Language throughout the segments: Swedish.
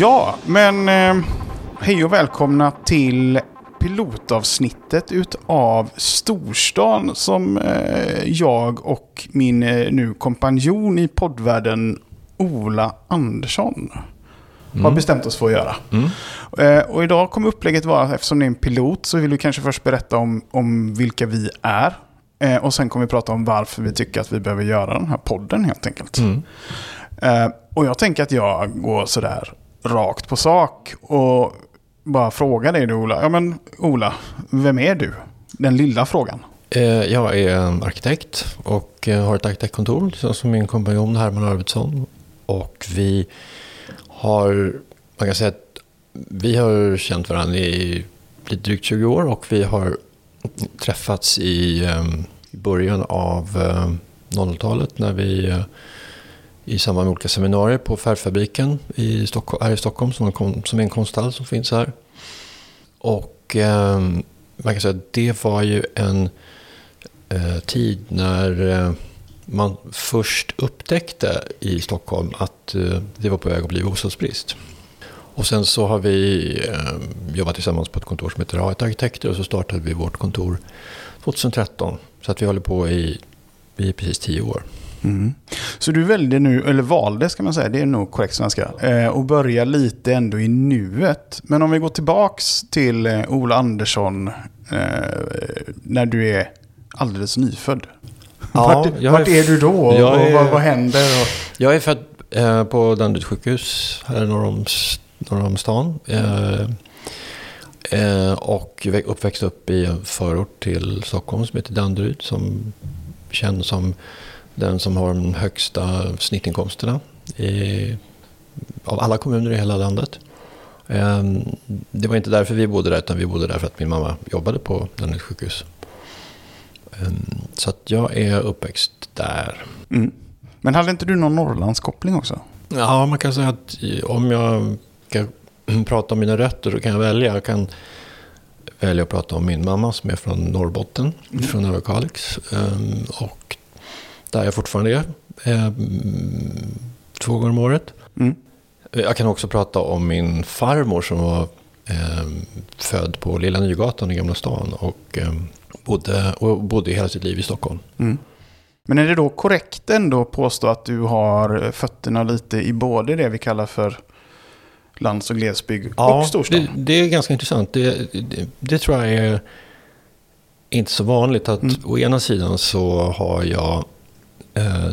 Ja, men eh, hej och välkomna till pilotavsnittet utav Storstan som eh, jag och min eh, nu kompanjon i poddvärlden Ola Andersson har bestämt oss för att göra. Eh, och idag kommer upplägget vara, eftersom det är en pilot, så vill vi kanske först berätta om, om vilka vi är. Och sen kommer vi prata om varför vi tycker att vi behöver göra den här podden helt enkelt. Eh, och jag tänker att jag går sådär rakt på sak och bara fråga dig du Ola. Ja men Ola, vem är du? Den lilla frågan. Eh, jag är en arkitekt och eh, har ett arkitektkontor tillsammans med min kompanjon Herman Arvidsson. Och vi har, man kan säga att vi har känt varandra i lite drygt 20 år och vi har träffats i ehm, början av ehm, 00-talet när vi eh, i samband med olika seminarier på Färgfabriken i Stockholm, här i Stockholm som, kom, som är en konsthall som finns här. Och eh, man kan säga att det var ju en eh, tid när eh, man först upptäckte i Stockholm att eh, det var på väg att bli bostadsbrist. Och sen så har vi eh, jobbat tillsammans på ett kontor som heter A1 Arkitekter och så startade vi vårt kontor 2013. Så att vi håller på i, i precis tio år. Mm. Så du väljer nu, eller valde ska man säga, det är nog korrekt svenska, eh, och börja lite ändå i nuet. Men om vi går tillbaks till eh, Ola Andersson eh, när du är alldeles nyfödd. Ja, vart jag vart är- är, du då? Och, jag är- vad, vad händer? Och, Jag är född eh, på Danderyds sjukhus här norr om, norr om stan. Och vä- uppväxt upp i en förort till Stockholm som heter Danderyd. Som känns som den som har de högsta snittinkomsterna i, av alla kommuner i hela landet. Eh, det var inte därför vi bodde där, utan vi bodde där för att min mamma jobbade på Danderyds sjukhus. Eh, så att jag är uppväxt där. mm. Men hade inte du någon Norrlandskoppling också? Ja, man kan säga att om jag ska prata om mina rötter då kan jag välja. Jag kan välja att prata om min mamma som är från Norrbotten, från Överkalix. Ehm, Och där jag fortfarande är, ehm, två gånger om året. Mm. Jag kan också prata om min farmor som var ehm, född på Lilla Nygatan i Gamla stan och, ehm, bodde, och bodde hela sitt liv i Stockholm. Mm. Men är det då korrekt ändå att påstå att du har fötterna lite i både det vi kallar för lands och glesbygd och storstad? Det, det är ganska intressant. Det, det, det tror jag är inte så vanligt. att Mm. Å ena sidan så har jag eh,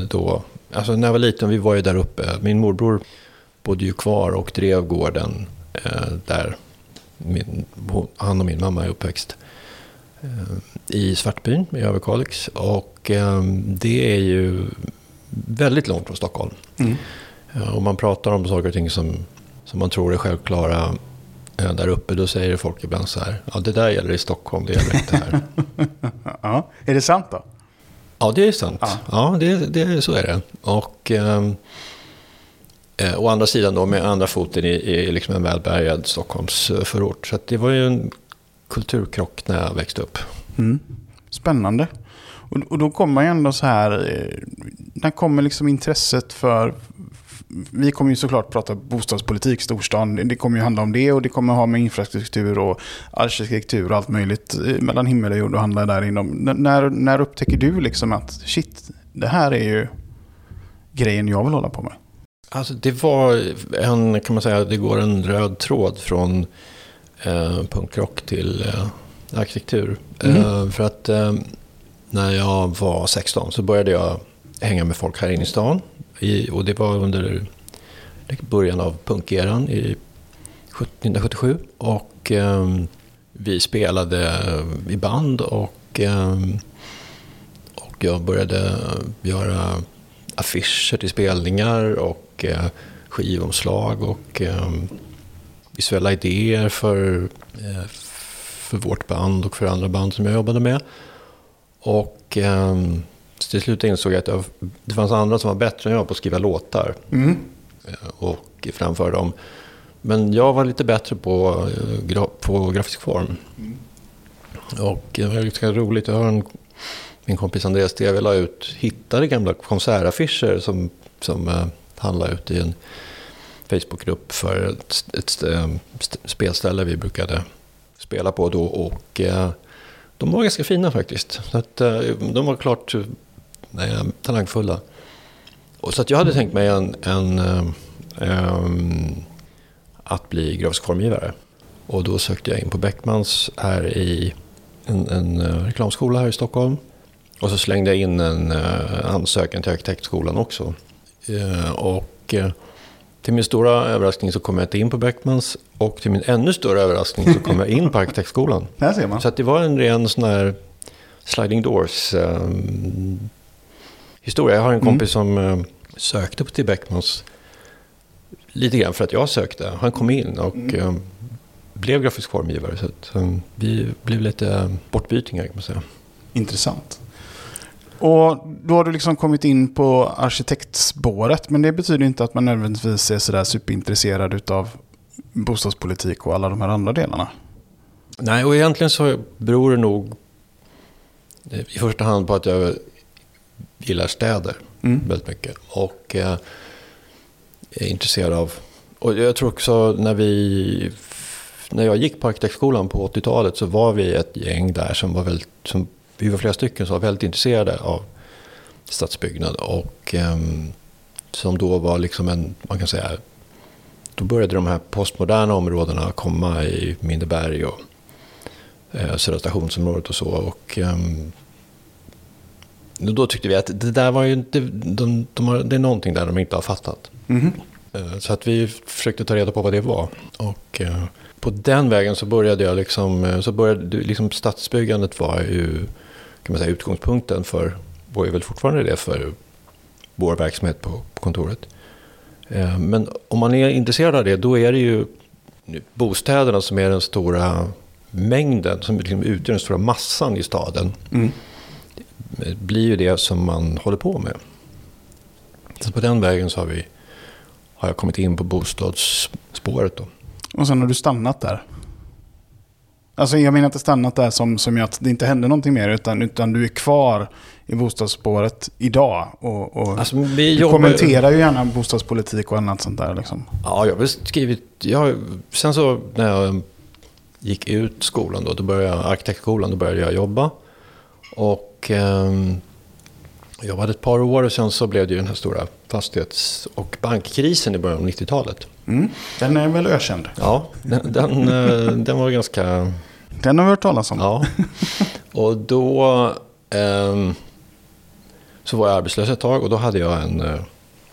då... Alltså när jag var liten, vi var ju där uppe. Min morbror bodde ju kvar och drev gården eh, där min, han och min mamma är uppväxt. Eh, I Svartbyn i Överkalix. Och eh, det är ju väldigt långt från Stockholm. Mm. Om man pratar om saker och ting som, som man tror är självklara eh, där uppe, då säger folk ibland så här, ja det där gäller i Stockholm, det gäller inte här. Ja. Är det sant då? Ja, det är sant. Ja. Ja, det, det, så är det. Och ehm, eh, å andra sidan då med andra foten i, i liksom en välbärgad Stockholms eh, förort. Så det var ju en kulturkrock när jag växte upp. Mm. Spännande. Och, och då kommer man ju ändå så här, eh, när kommer liksom intresset för, vi kommer ju såklart prata bostadspolitik, storstan, det kommer ju handla om det och det kommer ha med infrastruktur och arkitektur och allt möjligt eh, mellan himmel och jord och handla där inom. När, när upptäcker du liksom att shit, det här är ju grejen jag vill hålla på med? Alltså det var en, kan man säga, det går en röd tråd från eh, punkrock till eh, arkitektur. Mm. Eh, för att eh, när jag var 16 så började jag hänga med folk här inne i stan. I, och det var under början av punkeran i 1977. Och eh, vi spelade i band och, eh, och jag började göra affischer till spelningar och eh, skivomslag och eh, visuella idéer för, eh, för vårt band och för andra band som jag jobbade med. Och eh, så till slut insåg jag att jag, det fanns andra som var bättre än jag på att skriva låtar Mm. eh, och framföra dem. Men jag var lite bättre på, eh, gra, på grafisk form. Och det var ganska roligt. Jag har en, min kompis Andreas Steve la ut, hittade gamla konsertaffischer som, som eh, han la ut i en Facebookgrupp för ett, ett, st- spelställe vi brukade spela på då. Och eh, de var ganska fina faktiskt. Så att, de var klart eh, talangfulla. Och så jag hade tänkt mig en, en, eh, att bli grafisk formgivare. Och då sökte jag in på Beckmans här i en, en eh, reklamskola här i Stockholm. Och så slängde jag in en eh, ansökan till arkitektskolan också. Eh, och till min stora överraskning så kom jag inte in på Beckmans. Och till min ännu större överraskning så kom jag in på arkitektskolan. Där ser man. Så det var en ren sån här sliding doors historia. Jag har en kompis som eh, sökte på till Beckmans lite grann för att jag sökte. Han kom in och eh, blev grafisk formgivare. Så att, eh, vi blev lite bortbytingar kan man säga. Intressant. Och då har du liksom kommit in på arkitektspåret. Men det betyder inte att man nödvändigtvis är sådär superintresserad av bostadspolitik och alla de här andra delarna. Nej, och egentligen så beror det nog i första hand på att jag gillar städer Mm. väldigt mycket. Och eh, är intresserad av... Och jag tror också när vi... När jag gick på arkitektskolan på 80-talet så var vi ett gäng där som var väldigt... Som, vi var flera stycken som var väldigt intresserade av stadsbyggnad. Och ehm, som då var liksom en, man kan säga... Då började de här postmoderna områdena komma i Minneberg och eh, Södra stationsområdet och så. Och, ehm, då tyckte vi att det där var ju inte, de, de har, det är någonting där de inte har fattat. Eh, Så att vi försökte ta reda på vad det var. Och eh, på den vägen så började jag liksom, eh, så började liksom stadsbyggandet var ju, kan man säga, utgångspunkten för, och är väl fortfarande det för vår verksamhet på, på kontoret. Men om man är intresserad av det, då är det ju bostäderna som är den stora mängden, som liksom utgör den stora massan i staden Mm. Blir ju det som man håller på med. Så på den vägen så har, vi, har jag kommit in på bostadsspåret. Då. Och sen har du stannat där. Alltså jag menar inte stannat där som, som att det inte händer någonting mer. Utan, utan du är kvar i bostadsspåret idag. Och, och Alltså, vi jobbar- kommenterar ju gärna bostadspolitik och annat sånt där. Liksom. Ja, jag har skrivit... Jag, sen så när jag gick ut skolan då, då började jag, arkitektskolan, då började jag jobba. Och ehm, jag jobbade ett par år och sen så blev det ju den här stora fastighets och bankkrisen i början av 90-talet. Mm. Den är väl ökänd. Ja, den, den, eh, den var ganska... Den har vi hört talas om. Ja. Och då ehm, så var jag arbetslös ett tag och då hade jag en, eh,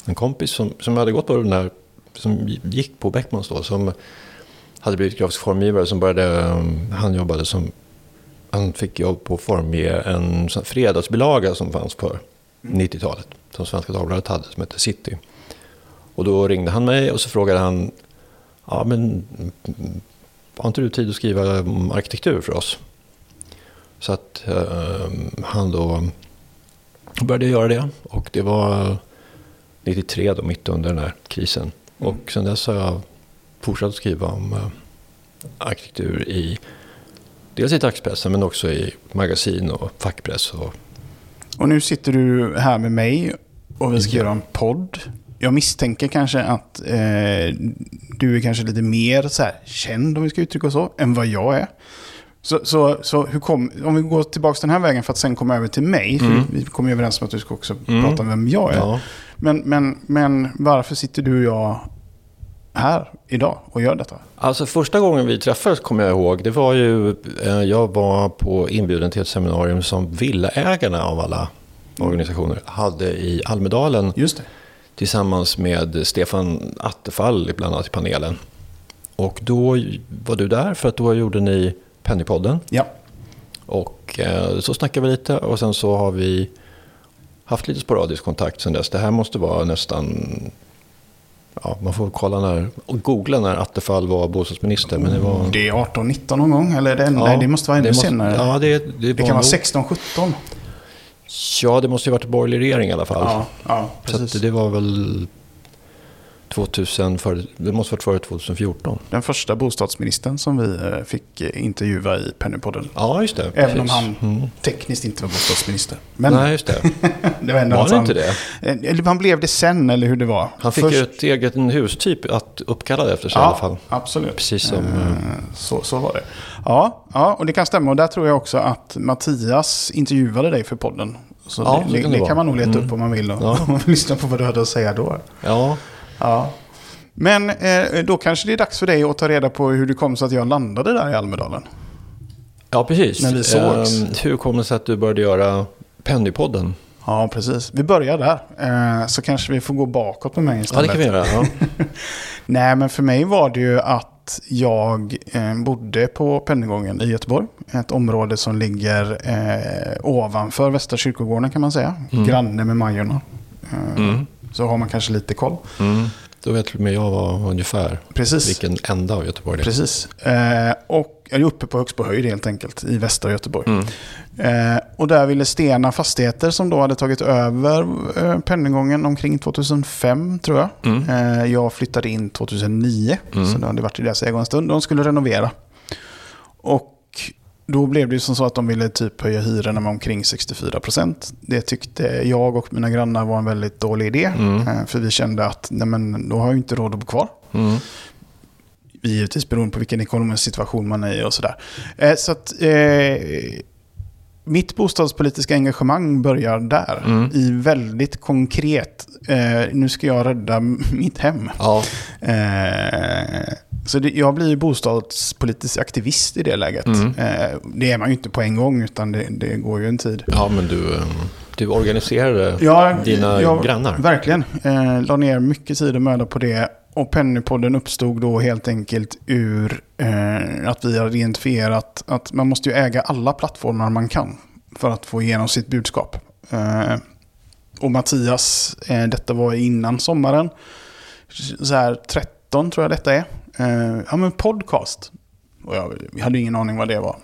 en kompis som, som hade gått på den där, som gick på Beckmans då, som hade blivit grafisk formgivare som började, ehm, han jobbade som, han fick jobb på att formge en fredagsbilaga som fanns på 90-talet, som Svenska Dagbladet hade, som hette City. Och då ringde han mig och så frågade han, ja men mm, har inte du tid att skriva om arkitektur för oss? Så att eh, han då började göra det. Och det var 93 då, mitt under den här krisen. Och sen dess har jag fortsatt att skriva om eh, arkitektur i dels i dagspressen men också i magasin och fackpress. Och, Och nu sitter du här med mig och vi ska Ja. göra en podd. Jag misstänker kanske att eh, du är kanske lite mer så här, känd, om vi ska uttrycka så, än vad jag är. Så, så, så hur kom, om vi går tillbaka den här vägen för att sen komma över till mig. Mm. vi, vi kom ju överens om att du ska också Mm. prata om vem jag är. ja. Men, men, men varför sitter du och jag här idag och gör detta? Alltså första gången vi träffades kommer jag ihåg, det var ju, eh, jag var på inbjuden till ett seminarium som villaägarna av alla organisationer hade i Almedalen Just det. tillsammans med Stefan Attefall bland annat i panelen. Och då var du där för att då gjorde ni Pennypodden. Ja. Och eh, så snackade vi lite och sen så har vi haft lite sporadisk kontakt sen dess. Det här måste vara nästan, ja man får kolla när, och googla när Attefall var bostadsminister. Men det var... Det är 18-19 någon gång, eller det, Ja, nej, det måste vara ännu måste- senare. Ja, det, det, det kan vara nog- 16-17. Ja, det måste ju varit en borgerlig regering i alla fall. Ja, ja så precis. att det var väl 2000, före, det måste varit före 2014. Den första bostadsministern som vi eh, fick eh, intervjua i Pennypodden. Ja, just det. Även om precis. han Mm. tekniskt inte var bostadsminister. Men Nej, just det. det var ändå Var det han- inte det? Eh, Eller han blev det sen, eller hur det var. Han fick Först- ett eget hustyp att uppkalla efter sig i alla fall. absolut. Precis som... Eh, Så, så var det. Ja, ja, och det kan stämma. Och där tror jag också att Mattias intervjuade dig för podden. Så Ja, det, det, kan det, det kan man nog leta Mm. upp om man vill. Och, Ja. om vill lyssna på vad du hade att säga då. Ja, Ja. Men eh, då kanske det är dags för dig att ta reda på hur det kom sig att jag landade där i Almedalen. ja, precis. När vi sågs. Ehm, hur kom det sig att du började göra Pennypodden? Ja, precis. Vi börjar där. Eh, så kanske vi får gå bakåt med mig Ja, istället. det kan vi göra. Ja. Nej, men för mig var det ju att jag eh, bodde på Pennygången i Göteborg. Ett område som ligger eh, ovanför Västra kyrkogården kan man säga. Mm. Granne med Majorna. Eh, Mm. Så har man kanske lite koll. Mm. Då vet till och med jag var ungefär Precis. vilken ända av Göteborg det är. Precis. Eh, och jag är uppe på Högsbo höjd helt enkelt i västra Göteborg. Mm. Eh, och där ville Stena Fastigheter som då hade tagit över eh, Pennygången omkring 2005 tror jag. Mm. Eh, jag flyttade in 2009 Mm. så det hade varit i deras ägo en stund. De skulle renovera. Och då blev det ju som så att de ville typ höja hyrorna med omkring 64 procent. Det tyckte jag och mina grannar var en väldigt dålig idé. Mm. Eh, för vi kände att nej men, då har jag ju inte råd att bo kvar. Mm. Givetvis beroende på vilken ekonomisk situation man är i och sådär. Eh, så att eh, mitt bostadspolitiska engagemang börjar där. Mm. I väldigt konkret, eh, nu ska jag rädda mitt hem. Ja, Eh, så det, jag blir ju bostadspolitisk aktivist i det läget. Mm. Eh, det är man ju inte på en gång utan det, det går ju en tid. ja, men du, eh, du organiserade Ja, dina ja, grannar. Verkligen. Eh, la ner mycket tid och möda på det. Och Pennypodden uppstod då helt enkelt ur eh, att vi hade identifierat att man måste ju äga alla plattformar man kan för att få igenom sitt budskap. Eh, och Mattias, eh, detta var innan sommaren, så här 13 tror jag detta är. Eh, ja men podcast. Och jag, jag hade ingen aning vad det var.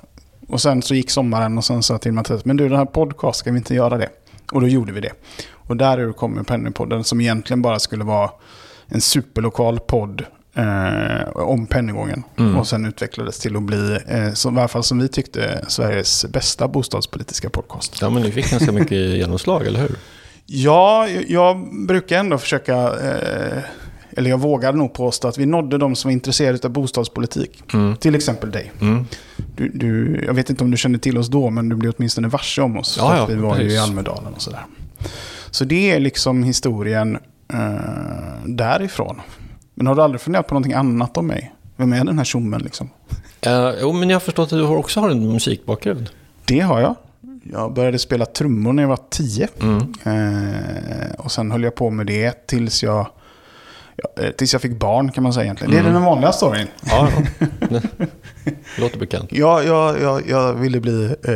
Och sen så gick sommaren och sen sa jag till Mattias, men du den här podcast, ska vi inte göra det? Och då gjorde vi det. Och där kommer Pennypodden som egentligen bara skulle vara en superlokal podd eh, om Pennygången. Mm. Och sen utvecklades till att bli, eh, som, i alla fall som vi tyckte, Sveriges bästa bostadspolitiska podcast. Ja, men ni fick ganska mycket genomslag, eller hur? Ja, jag brukar ändå försöka, eh, eller jag vågar nog påstå att vi nådde de som var intresserade av bostadspolitik. Mm. Till exempel dig. Mm. Du, du, jag vet inte om du kände till oss då, men du blev åtminstone varse om oss. Ja, för ja, vi var ju i precis. Almedalen och sådär. Så det är liksom historien eh, därifrån. Men har du aldrig funderat på någonting annat om mig? Vem är den här tjommen liksom? Eh, jo, men jag har förstått att du också har en musikbakgrund. Det har jag. Jag började spela trummor när jag var tio. Mm. Eh, och sen höll jag på med det tills jag, ja, eh, tills jag fick barn kan man säga egentligen. Det är Mm. den vanliga storyn. Ja. Det låter bekant. Ja, jag, jag, jag ville bli eh,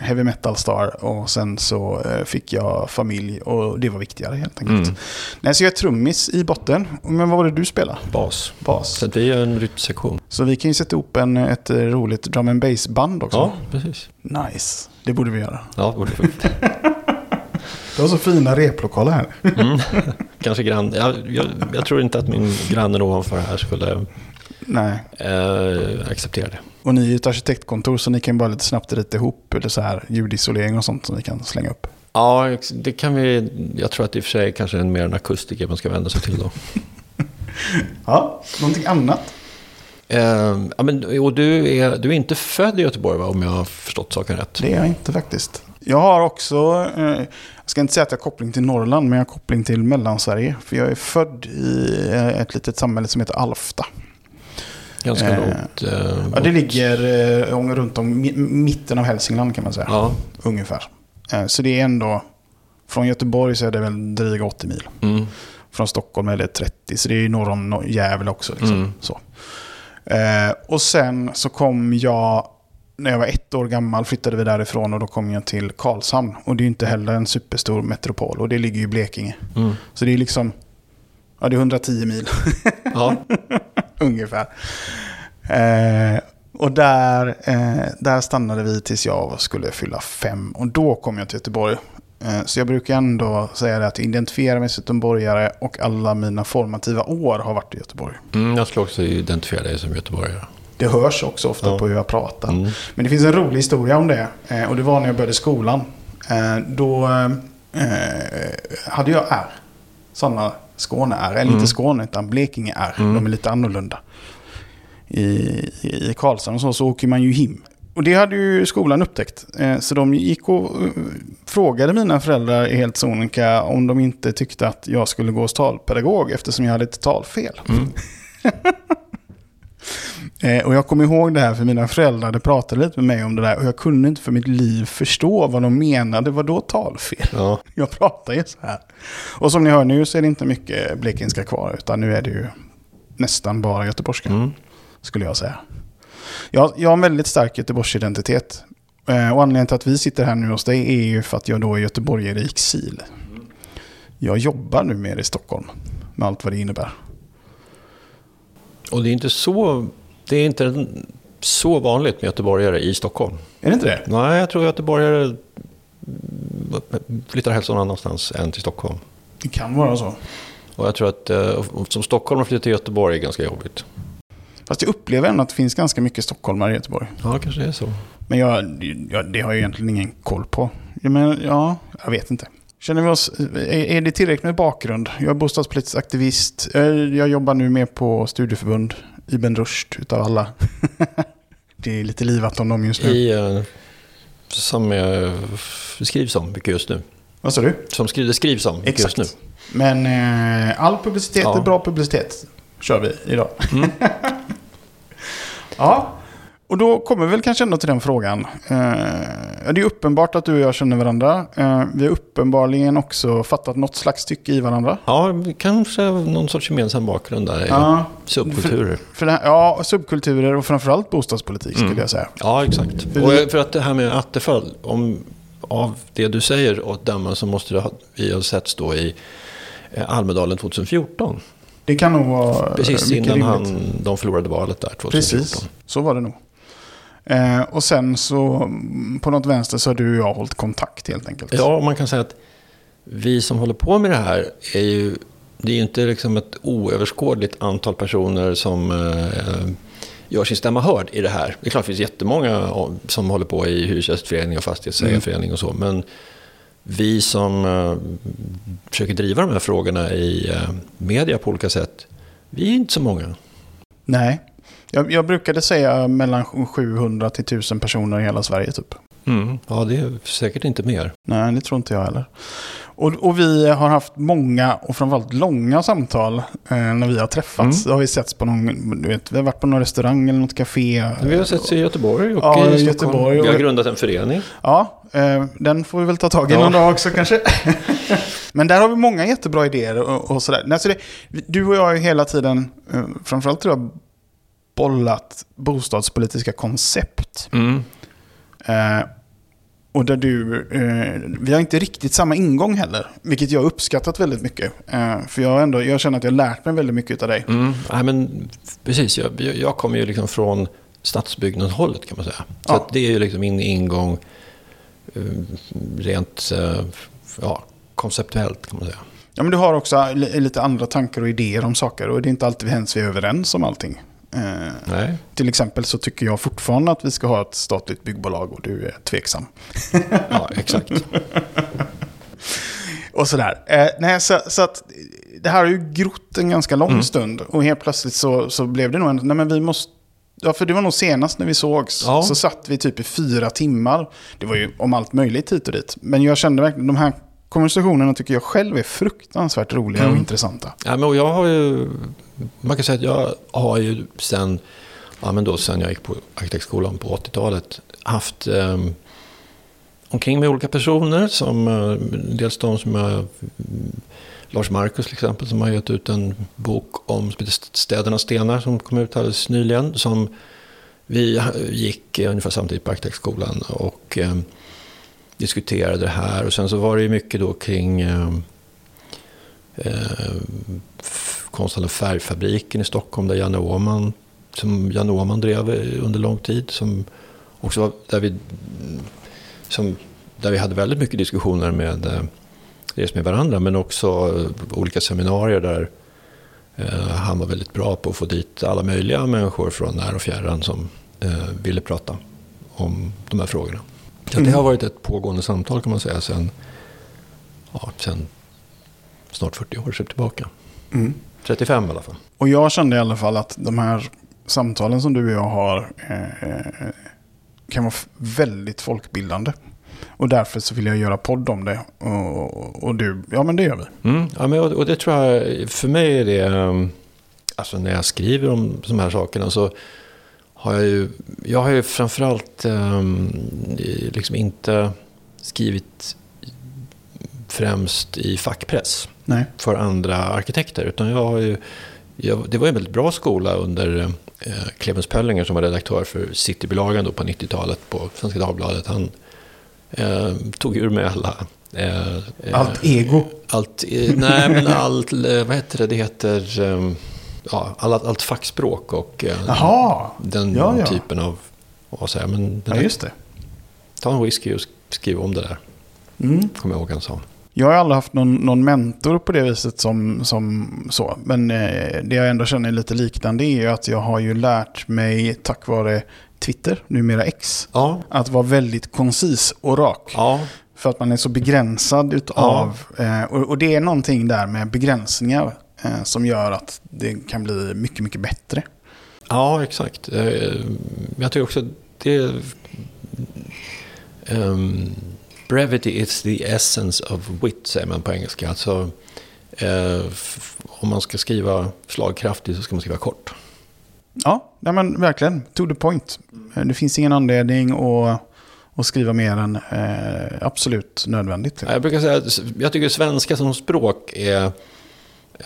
heavy metal star och sen så eh, fick jag familj och det var viktigare helt enkelt. Mm. Nej, så jag är trummis i botten. Men vad var det du spelar? Bas. Bas. Så vi är en rytmsektion. Så vi kan ju sätta ihop en, ett roligt drum and bass band också. Ja, precis. Nice. Det borde vi göra. Ja, borde vi. Du har så fina replokaler här. Mm. Kanske grann. Jag, jag, jag tror inte att min granne ovanför här skulle Nej. eh, acceptera det. Och ni är ett arkitektkontor så ni kan bara lite snabbt rita ihop eller så här ljudisolering och sånt som ni kan slänga upp. Ja, det kan vi. Jag tror att det i och för sig kanske är mer en akustiker man ska vända sig till då. Ja, någonting annat? Eh, ja, men, och du är, du är inte född i Göteborg va, om jag har förstått saken rätt? Det är jag inte faktiskt. Jag har också, eh, ska inte säga att jag har koppling till Norrland, men jag har koppling till Mellansverige. För jag är född i eh, ett litet samhälle som heter Alfta. Ganska Eh, långt. Eh, Ja, det ligger eh, runt om mi- mitten av Hälsingland kan man säga. Ja. Ungefär. Eh, så det är ändå, från Göteborg så är det väl dryga 80 mil. Mm. Från Stockholm är det 30, så det är ju norr om Gävle också. Liksom. Mm. Så. Eh, och sen så kom jag, när jag var ett år gammal flyttade vi därifrån och då kom jag till Karlshamn. Och det är ju inte heller en superstor metropol och det ligger ju i Blekinge. Mm. Så det är liksom, ja det är 110 mil Ja. ungefär. Eh, Och där, eh, där stannade vi tills jag skulle fylla fem. Och då kom jag till Göteborg. Eh, så jag brukar ändå säga det att jag identifierar mig som göteborgare och alla mina formativa år har varit i Göteborg. Mm, jag skulle också identifiera dig som göteborgare. Det hörs också ofta Ja. på hur jag pratar. Mm. Men det finns en rolig historia om det. Eh, och det var när jag började skolan. Eh, då eh, hade jag R. Sådana Skåne-R. Eller Mm. inte Skåne utan Blekinge-R. Mm. De är lite annorlunda. I, i Karlshamn och så, så åker man ju him. Och det hade ju skolan upptäckt. Så de gick och frågade mina föräldrar helt sonika om de inte tyckte att jag skulle gå hos talpedagog eftersom jag hade ett talfel. Mm. Eh, och jag kommer ihåg det här för mina föräldrar hade pratat lite med mig om det där och jag kunde inte för mitt liv förstå vad de menade. Vad då talfel? Ja. Jag pratar ju så här. Och som ni hör nu så är det inte mycket blekingska kvar utan nu är det ju nästan bara göteborgska Mm. skulle jag säga. Jag, jag har en väldigt stark Göteborgsidentitet. Eh, och anledningen till att vi sitter här nu hos dig är ju för att jag då är göteborgare i exil. Jag jobbar nu mer i Stockholm med allt vad det innebär. Och det är inte så, det är inte så vanligt med göteborgare i Stockholm. Är det inte det? Nej, jag tror göteborgare flyttar helst någon annanstans än till Stockholm. Det kan vara så. Och jag tror att eh, som stockholmare flytta till Göteborg är ganska jobbigt. Fast jag upplever ändå att det finns ganska mycket stockholmare i Göteborg. Ja, kanske det är så. Men jag, jag, det har jag egentligen ingen koll på. Ja, Men ja, jag vet inte. Känner vi oss, är, det tillräckligt med bakgrund? Jag är bostadspolitisk aktivist. Eh, Jag jobbar nu med på studieförbund. Ibn Rushd utav alla. det är lite livat om dem just nu. I, eh, som det skrivs om mycket just nu. Vad sa du? Som skri, det skrivs om mycket Exakt. just nu. Men eh, all publicitet Ja. är bra publicitet. Kör vi idag. Mm. Ja, och då kommer vi väl kanske ändå till den frågan. Eh, det är uppenbart att du och jag känner varandra. Eh, vi har uppenbarligen också fattat något slags tycke i varandra. Ja, kanske någon sorts gemensam bakgrund där. Ja, Subkulturer. för det här, ja, subkulturer och framförallt bostadspolitik skulle Mm. jag säga. Ja, exakt. För Och för att det här med Attefall, om, av det du säger att döma så måste det ha, vi ha setts då i eh, Almedalen 2014. Det kan nog vara Precis innan han, de förlorade valet där 2014. Precis, så var det nog. Eh, och sen så mm, på något vänster så har du och jag hållit kontakt helt enkelt. Ja, man kan säga att vi som håller på med det här är ju, det är ju inte liksom ett oöverskådligt antal personer som eh, gör sin stämma hörd i det här. Det är klart det finns jättemånga som håller på i hyresgästförening och fastighetsägarförening och så, men vi som eh, försöker driva de här frågorna i eh, media på olika sätt, vi är inte så många. Nej, jag, jag brukade säga mellan 700 till 1000 personer i hela Sverige typ. Ja, det är säkert inte mer. Nej, det tror inte jag heller. Och, och vi har haft många och framförallt långa samtal eh, när vi har träffats. Mm. Har vi setts på någon, du vet, vi har varit på någon restaurang eller något café. Vi har sett i Göteborg och Ja, i Stockholm. Göteborg och- Vi har grundat en förening. Ja, eh, den får vi väl ta tag i Ja. någon dag också kanske. Men där har vi många jättebra idéer och, och sådär. Nej, så det, du och jag har ju hela tiden, eh, framförallt tror jag, bollat bostadspolitiska koncept. Mm. Eh, och där du, eh, vi har inte riktigt samma ingång heller. Vilket jag har uppskattat väldigt mycket. Eh, för jag, ändå, jag känner att jag har lärt mig väldigt mycket av dig. Mm. Nej, men precis, jag, jag kommer ju liksom från stadsbyggnadshållet kan man säga. Så Ja. det är ju liksom min ingång eh, rent eh, ja, konceptuellt kan man säga. Ja, men du har också li- lite andra tankar och idéer om saker. Och det är inte alltid vi är överens om allting. Eh, till exempel så tycker jag fortfarande att vi ska ha ett statligt byggbolag och du är tveksam. Ja, exakt. Och sådär. Eh, nej, så, så att det här har ju grott en ganska lång Mm. stund. Och helt plötsligt så, så blev det nog en... Nej, men vi måste... Ja, för det var nog senast när vi sågs. Ja. Så satt vi typ i fyra timmar. Det var ju om allt möjligt hit och dit. Men jag kände verkligen, de här konversationerna tycker jag själv är fruktansvärt roliga och Mm. intressanta. Ja, men och jag har ju, man kan säga att jag har ju sen, ja, men då sen jag gick på arkitektskolan på 80-talet haft eh, omkring med olika personer. Som, eh, dels de som jag, mm, Lars Marcus till exempel som har gett ut en bok om Städernas stenar som kom ut alldeles nyligen. Som vi eh, gick eh, ungefär samtidigt på arkitektskolan och eh, diskuterade det här. Och sen så var det ju mycket då kring eh, eh, konsthallen Färgfabriken i Stockholm där Janne Åhman som Janne Åman drev eh, under lång tid. Som också var, där, vi, som, där vi hade väldigt mycket diskussioner med, eh, dels med varandra men också eh, olika seminarier där han var väldigt bra på att få dit alla möjliga människor från när och fjärran som eh, ville prata om de här frågorna. Så det har varit ett pågående samtal kan man säga sen, ja, sen snart 40 år tillbaka. Mm. 35 i alla fall. Och jag kände i alla fall att de här samtalen som du och jag har eh, kan vara väldigt folkbildande. Och därför så vill jag göra podd om det. Och, och du, ja men det gör vi. Mm. Ja, men, och, och det tror jag, för mig är det, um, alltså när jag skriver om de här sakerna så har jag ju, jag har ju framförallt i- liksom inte skrivit främst i fackpress Nej. för andra arkitekter. Utan jag har ju, jag, det var en väldigt bra skola under eh, Clemens Pöllinger som var redaktör för Citybilagan då på 90-talet på Svenska Dagbladet. Han eh, tog ur mig alla... Eh, eh, Allt ego. allt, eh, nej, men allt, eh, vad heter det, det heter, eh, ja, allt, allt fackspråk och eh, Jaha, den Ja, ja. typen av, vad säger men ja just det. ta en whisky och sk- skriv om det där, Mm. kommer jag ihåg han sa. Jag har aldrig haft någon, någon mentor på det viset som, som så. Men eh, det jag ändå känner är lite liknande är ju att jag har ju lärt mig tack vare Twitter, numera X, Ja, att vara väldigt koncis och rak. ja, För att man är så begränsad utav, eh, och, och det är någonting där med begränsningar eh, som gör att det kan bli mycket, mycket bättre. ja exakt. Jag tycker också att det... Um, brevity is the essence of wit, säger man på engelska. Alltså, eh, om man ska skriva slagkraftigt så ska man skriva kort. Ja, nej men verkligen. To the point. Eh, Det finns ingen anledning att, att skriva mer än eh, absolut nödvändigt. Jag brukar säga att jag tycker svenska som språk är...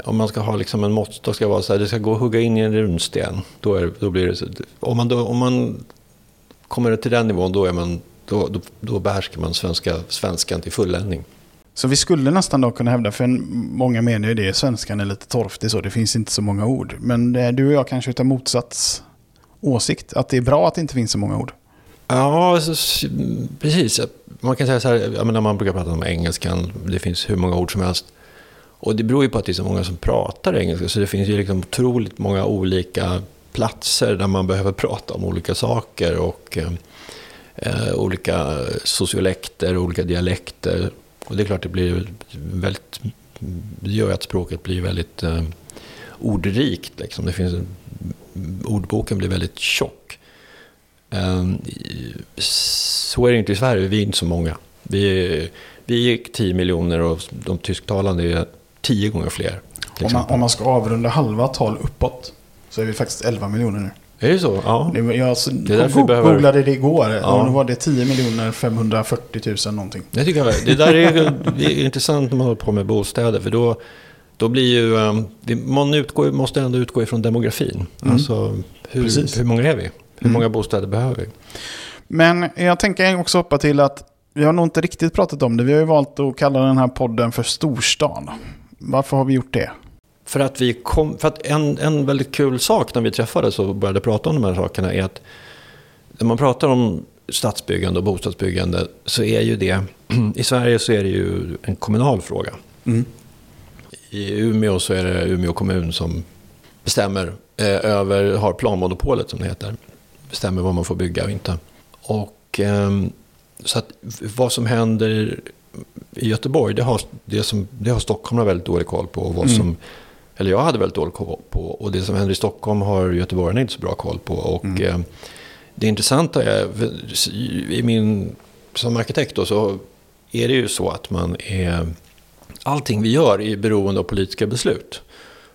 Om man ska ha liksom en måttstock ska vara så här, det ska gå att hugga in i en runsten. Då, är, då blir det om, man då, om man kommer till den nivån, då, är man, då, då, då behärskar man svenska, svenskan till fulländning. Så vi skulle nästan då kunna hävda, för många menar ju det, svenskan är lite torftig så, det finns inte så många ord. Men eh, du och jag kanske utav motsats åsikt, att det är bra att det inte finns så många ord. Ja, precis. Man kan säga så här, jag menar, man brukar prata om engelskan, det finns hur många ord som helst. Och det beror ju på att det är så många som pratar engelska, så det finns ju liksom otroligt många olika platser där man behöver prata om olika saker och eh, eh, olika sociolekter, olika dialekter. Och det är klart, det blir väldigt, det gör att språket blir väldigt eh, ordrikt. Liksom. Det finns en, ordboken blir väldigt tjock. I- Så är det inte i Sverige, vi är inte så många. Vi vi är 10 miljoner och de tysktalande är 10 gånger fler. Om man, om man ska avrunda halva tal uppåt så är vi faktiskt 11 miljoner nu. Är det så? Ja. Det, jag alltså, är go- behöver- googlade det igår Ja. och då var det 10 miljoner 540 000 någonting. Det tycker jag. Det där är, det är intressant när man håller på med bostäder. För då, då blir ju... ehm, Man utgår, måste ändå utgå ifrån demografin. Mm. Alltså, Precis. hur, hur många är vi? Hur Mm. många bostäder behöver vi? Men jag tänker också hoppa till att vi har nog inte riktigt pratat om det. Vi har ju valt att kalla den här podden för Storstan. Varför har vi gjort det? För att, vi kom, för att en, en väldigt kul sak när vi träffades och började prata om de här sakerna är att när man pratar om stadsbyggande och bostadsbyggande så är ju det, i Sverige så är det ju en kommunal fråga. Mm. I Umeå så är det Umeå kommun som bestämmer eh, över, har planmonopolet som det heter. Bestämmer vad man får bygga och inte. Och ehm, så att vad som händer i Göteborg, det har, det som, det har Stockholm väldigt dålig koll på. Och vad Mm. Eller jag hade väldigt dålig koll på. Och det som händer i Stockholm har göteborgarna inte så bra koll på. Och Mm. eh, det intressanta är, i min, som arkitekt då, så är det ju så att man är, allting vi gör är beroende av politiska beslut.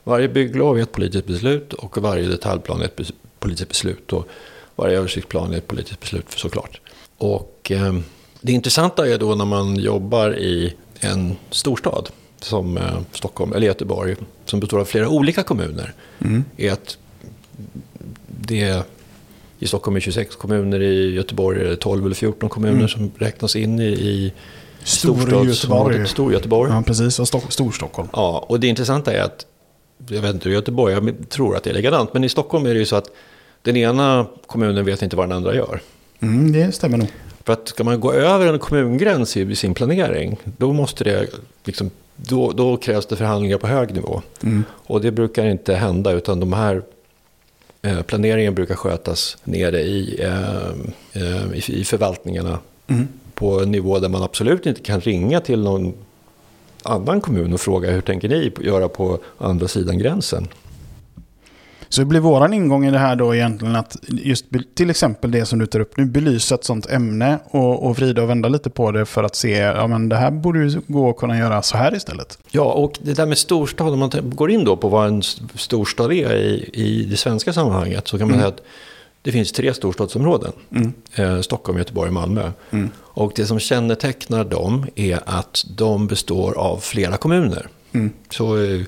Varje bygglov är ett politiskt beslut och varje detaljplan är ett politiskt beslut. Och varje översiktsplan är ett politiskt beslut såklart. Och eh, det intressanta är då när man jobbar i en storstad som eh, Stockholm eller Göteborg som består av flera olika kommuner Mm. är att det i Stockholm är 26 kommuner, i Göteborg är det 12 eller 14 kommuner Mm. som räknas in i, i Storgöteborg. Ja, precis. Och Sto- Storstockholm. Ja, och det intressanta är att, jag vet inte hur Göteborg, jag tror att det är likadant, men i Stockholm är det ju så att den ena kommunen vet inte vad den andra gör. Mm, det stämmer nog. För att ska man gå över en kommungräns i sin planering, då, måste det, liksom, då, då krävs det förhandlingar på hög nivå. Mm. Och det brukar inte hända, utan de här eh, planeringen brukar skötas nere i, eh, eh, i, i förvaltningarna Mm. på en nivå där man absolut inte kan ringa till någon annan kommun och fråga hur tänker ni göra på andra sidan gränsen. Så det blir våran ingång i det här då egentligen att just till exempel det som du tar upp nu, belysa ett sånt ämne och, och vrida och vända lite på det för att se, ja men det här borde ju gå att kunna göra så här istället. Ja, och det där med storstad, om man går in då på vad en storstad är i, i det svenska sammanhanget så kan man Mm. säga att det finns tre storstadsområden. Mm. Eh, Stockholm, Göteborg och Malmö. Mm. Och det som kännetecknar dem är att de består av flera kommuner. Mm. Så eh,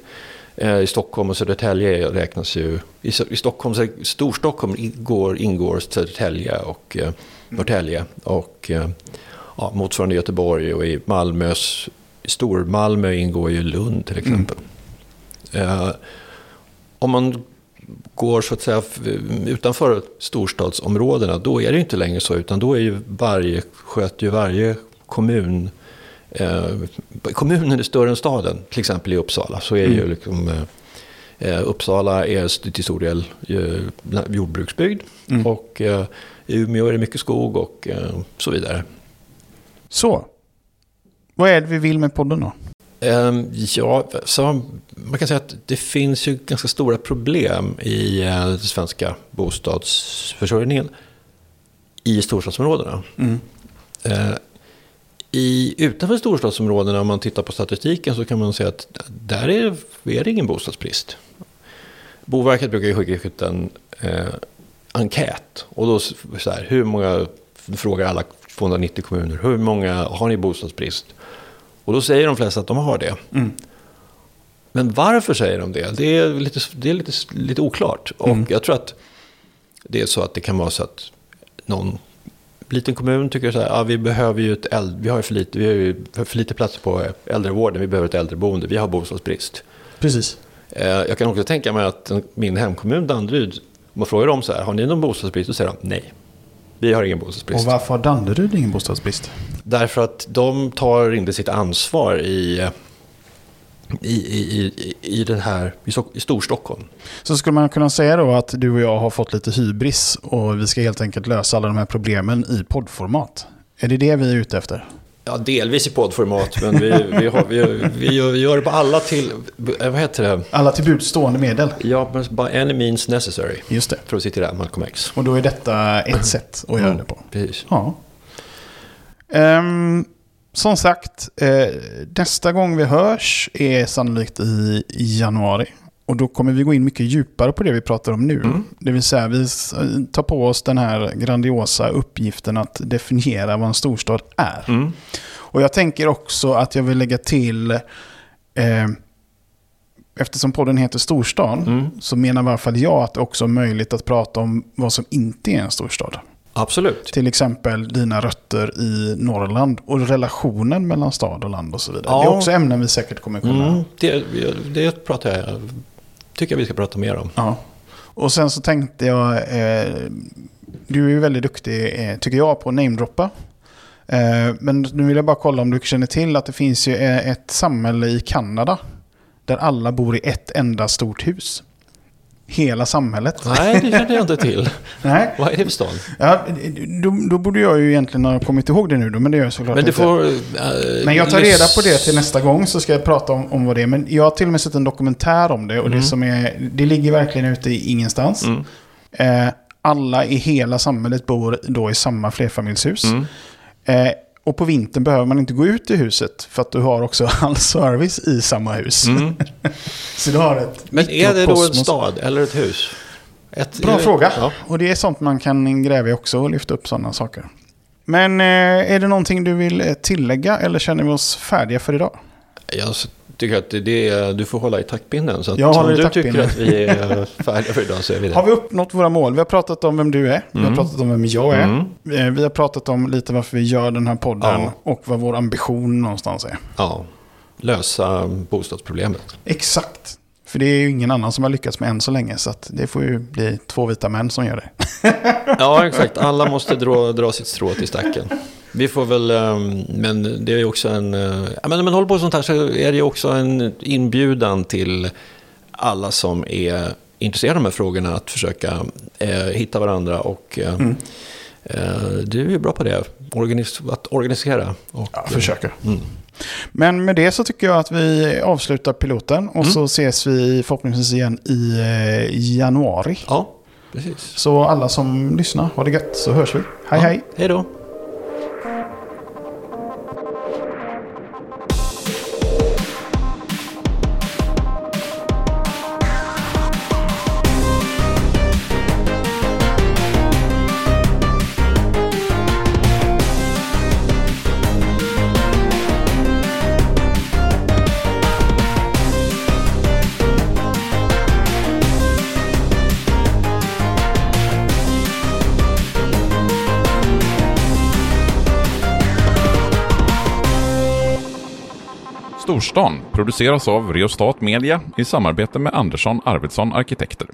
i Stockholm och Södertälje räknas ju... I, Stockholm, Storstockholm ingår, ingår Södertälje och eh, Norrtälje. Och eh, ja, motsvarande Göteborg och i Malmös... I Stormalmö ingår ju Lund till exempel. Eh, om man går så att säga utanför storstadsområdena, då är det inte längre så, utan då är ju varje, sköter ju varje kommun Eh, kommunen är större än staden, till exempel i Uppsala. Så är ju Mm. liksom, eh, eh, Uppsala är till stor del eh, jordbruksbygd. Mm. Och eh, i Umeå är det mycket skog och eh, så vidare. Så, vad är det vi vill med podden då? Ehm, Ja, så man kan säga att det finns ju ganska stora problem i eh, den svenska bostadsförsörjningen i storstadsområdena. Mm. I, utanför storstadsområdena, om man tittar på statistiken, så kan man säga att där är, är det ingen bostadsbrist. Boverket brukar ju skicka ut en eh, enkät. Och då så här, hur många, frågar alla 290 kommuner, hur många har ni bostadsbrist? Och då säger de flesta att de har det. Mm. Men varför säger de det? Det är lite, det är lite, lite oklart. Och Mm. jag tror att det är så att det kan vara så att någon liten kommun tycker så här, ah, vi behöver ju ett äldre, vi har ju för lite, vi har ju för lite plats på äldrevården, vi behöver ett äldreboende, vi har bostadsbrist. Precis. Eh, Jag kan också tänka mig att min hemkommun Danderyd, om man frågar dem så här, har ni någon bostadsbrist? Då säger de nej. Vi har ingen Och bostadsbrist. varför har Danderyd ingen bostadsbrist? Därför att de tar inte sitt ansvar i, i, i, i, i den här, i, Stock- i Storstockholm. Så skulle man kunna säga då att du och jag har fått lite hybris och vi ska helt enkelt lösa alla de här problemen i poddformat. Är det det vi är ute efter? Ja, delvis i poddformat, men vi, vi, har, vi, vi gör- det på alla till, vad heter det? Alla till buds stående medel. Ja, men by any means necessary. Just det. För att citera Malcolm X. Och då är detta ett sätt att göra det på. Precis. Ja. Ehm, som sagt, eh, nästa gång vi hörs är sannolikt i, i januari. Och då kommer vi gå in mycket djupare på det vi pratar om nu. Mm. Det vill säga vi s- tar på oss den här grandiosa uppgiften att definiera vad en storstad är. Mm. Och jag tänker också att jag vill lägga till, eh, eftersom podden heter Storstan, Mm. så menar i alla fall jag att det också är möjligt att prata om vad som inte är en storstad. Absolut. Till exempel dina rötter i Norrland och relationen mellan stad och land och så vidare. Ja. Det är också ämnen vi säkert kommer kunna... Mm, det, det pratar jag, tycker jag vi ska prata mer om. Ja. Och sen så tänkte jag, eh, du är ju väldigt duktig, eh, tycker jag, på att namedroppa. Eh, men nu vill jag bara kolla om du känner till att det finns ju eh, ett samhälle i Kanada där alla bor i ett enda stort hus. Hela samhället. Nej, det kände jag inte till. Nej. Vad är det för stad? Ja, då, då borde jag ju egentligen ha kommit ihåg det nu då, men det gör jag såklart Men inte. får... äh, Men jag tar reda på det till nästa gång så ska jag prata om, om vad det är. Men jag har till och med sett en dokumentär om det och det Mm. som är, det ligger verkligen ute i ingenstans. Mm. Eh, alla i hela samhället bor då i samma flerfamiljshus. Mm. Eh, och på vintern behöver man inte gå ut i huset för att du har också all service i samma hus. Mm. Så du har ett Men är det då en stad eller ett hus? Ett, Bra fråga. Ja. Och det är sånt man kan gräva i också och lyfta upp sådana saker. Men eh, är det någonting du vill eh, tillägga eller känner vi oss färdiga för idag? Jag tycker att det, är, du får hålla i taktpinnen. Så att Jag om håller i du tycker att vi är färdiga för idag så är vi det. Har vi uppnått våra mål? Vi har pratat om vem du är. Vi har Mm. pratat om vem jag är. Mm. Eh, Vi har pratat om lite varför vi gör den här podden Ja. och vad vår ambition någonstans är. Ja, lösa bostadsproblemet. Exakt. För det är ju ingen annan som har lyckats med än så länge. Så det får ju bli två vita män som gör det. Ja, exakt. Alla måste dra, dra sitt strå till stacken. Vi får väl, ehm, men det är också en... eh, Ja, men man håller på sånt här så är det ju också en inbjudan till alla som är intresserade av de här frågorna att försöka eh, hitta varandra och eh, Mm. du är ju bra på det, Organis- att organisera. Och, Ja, försöker. Mm. Men med det så tycker jag att vi avslutar piloten. Och Mm. så ses vi förhoppningsvis igen i januari. Ja, precis. Så alla som lyssnar, ha det gött så hörs vi. Hej ja. hej! Hej då. Storstan produceras av Reostat Media i samarbete med Andersson Arvidsson Arkitekter.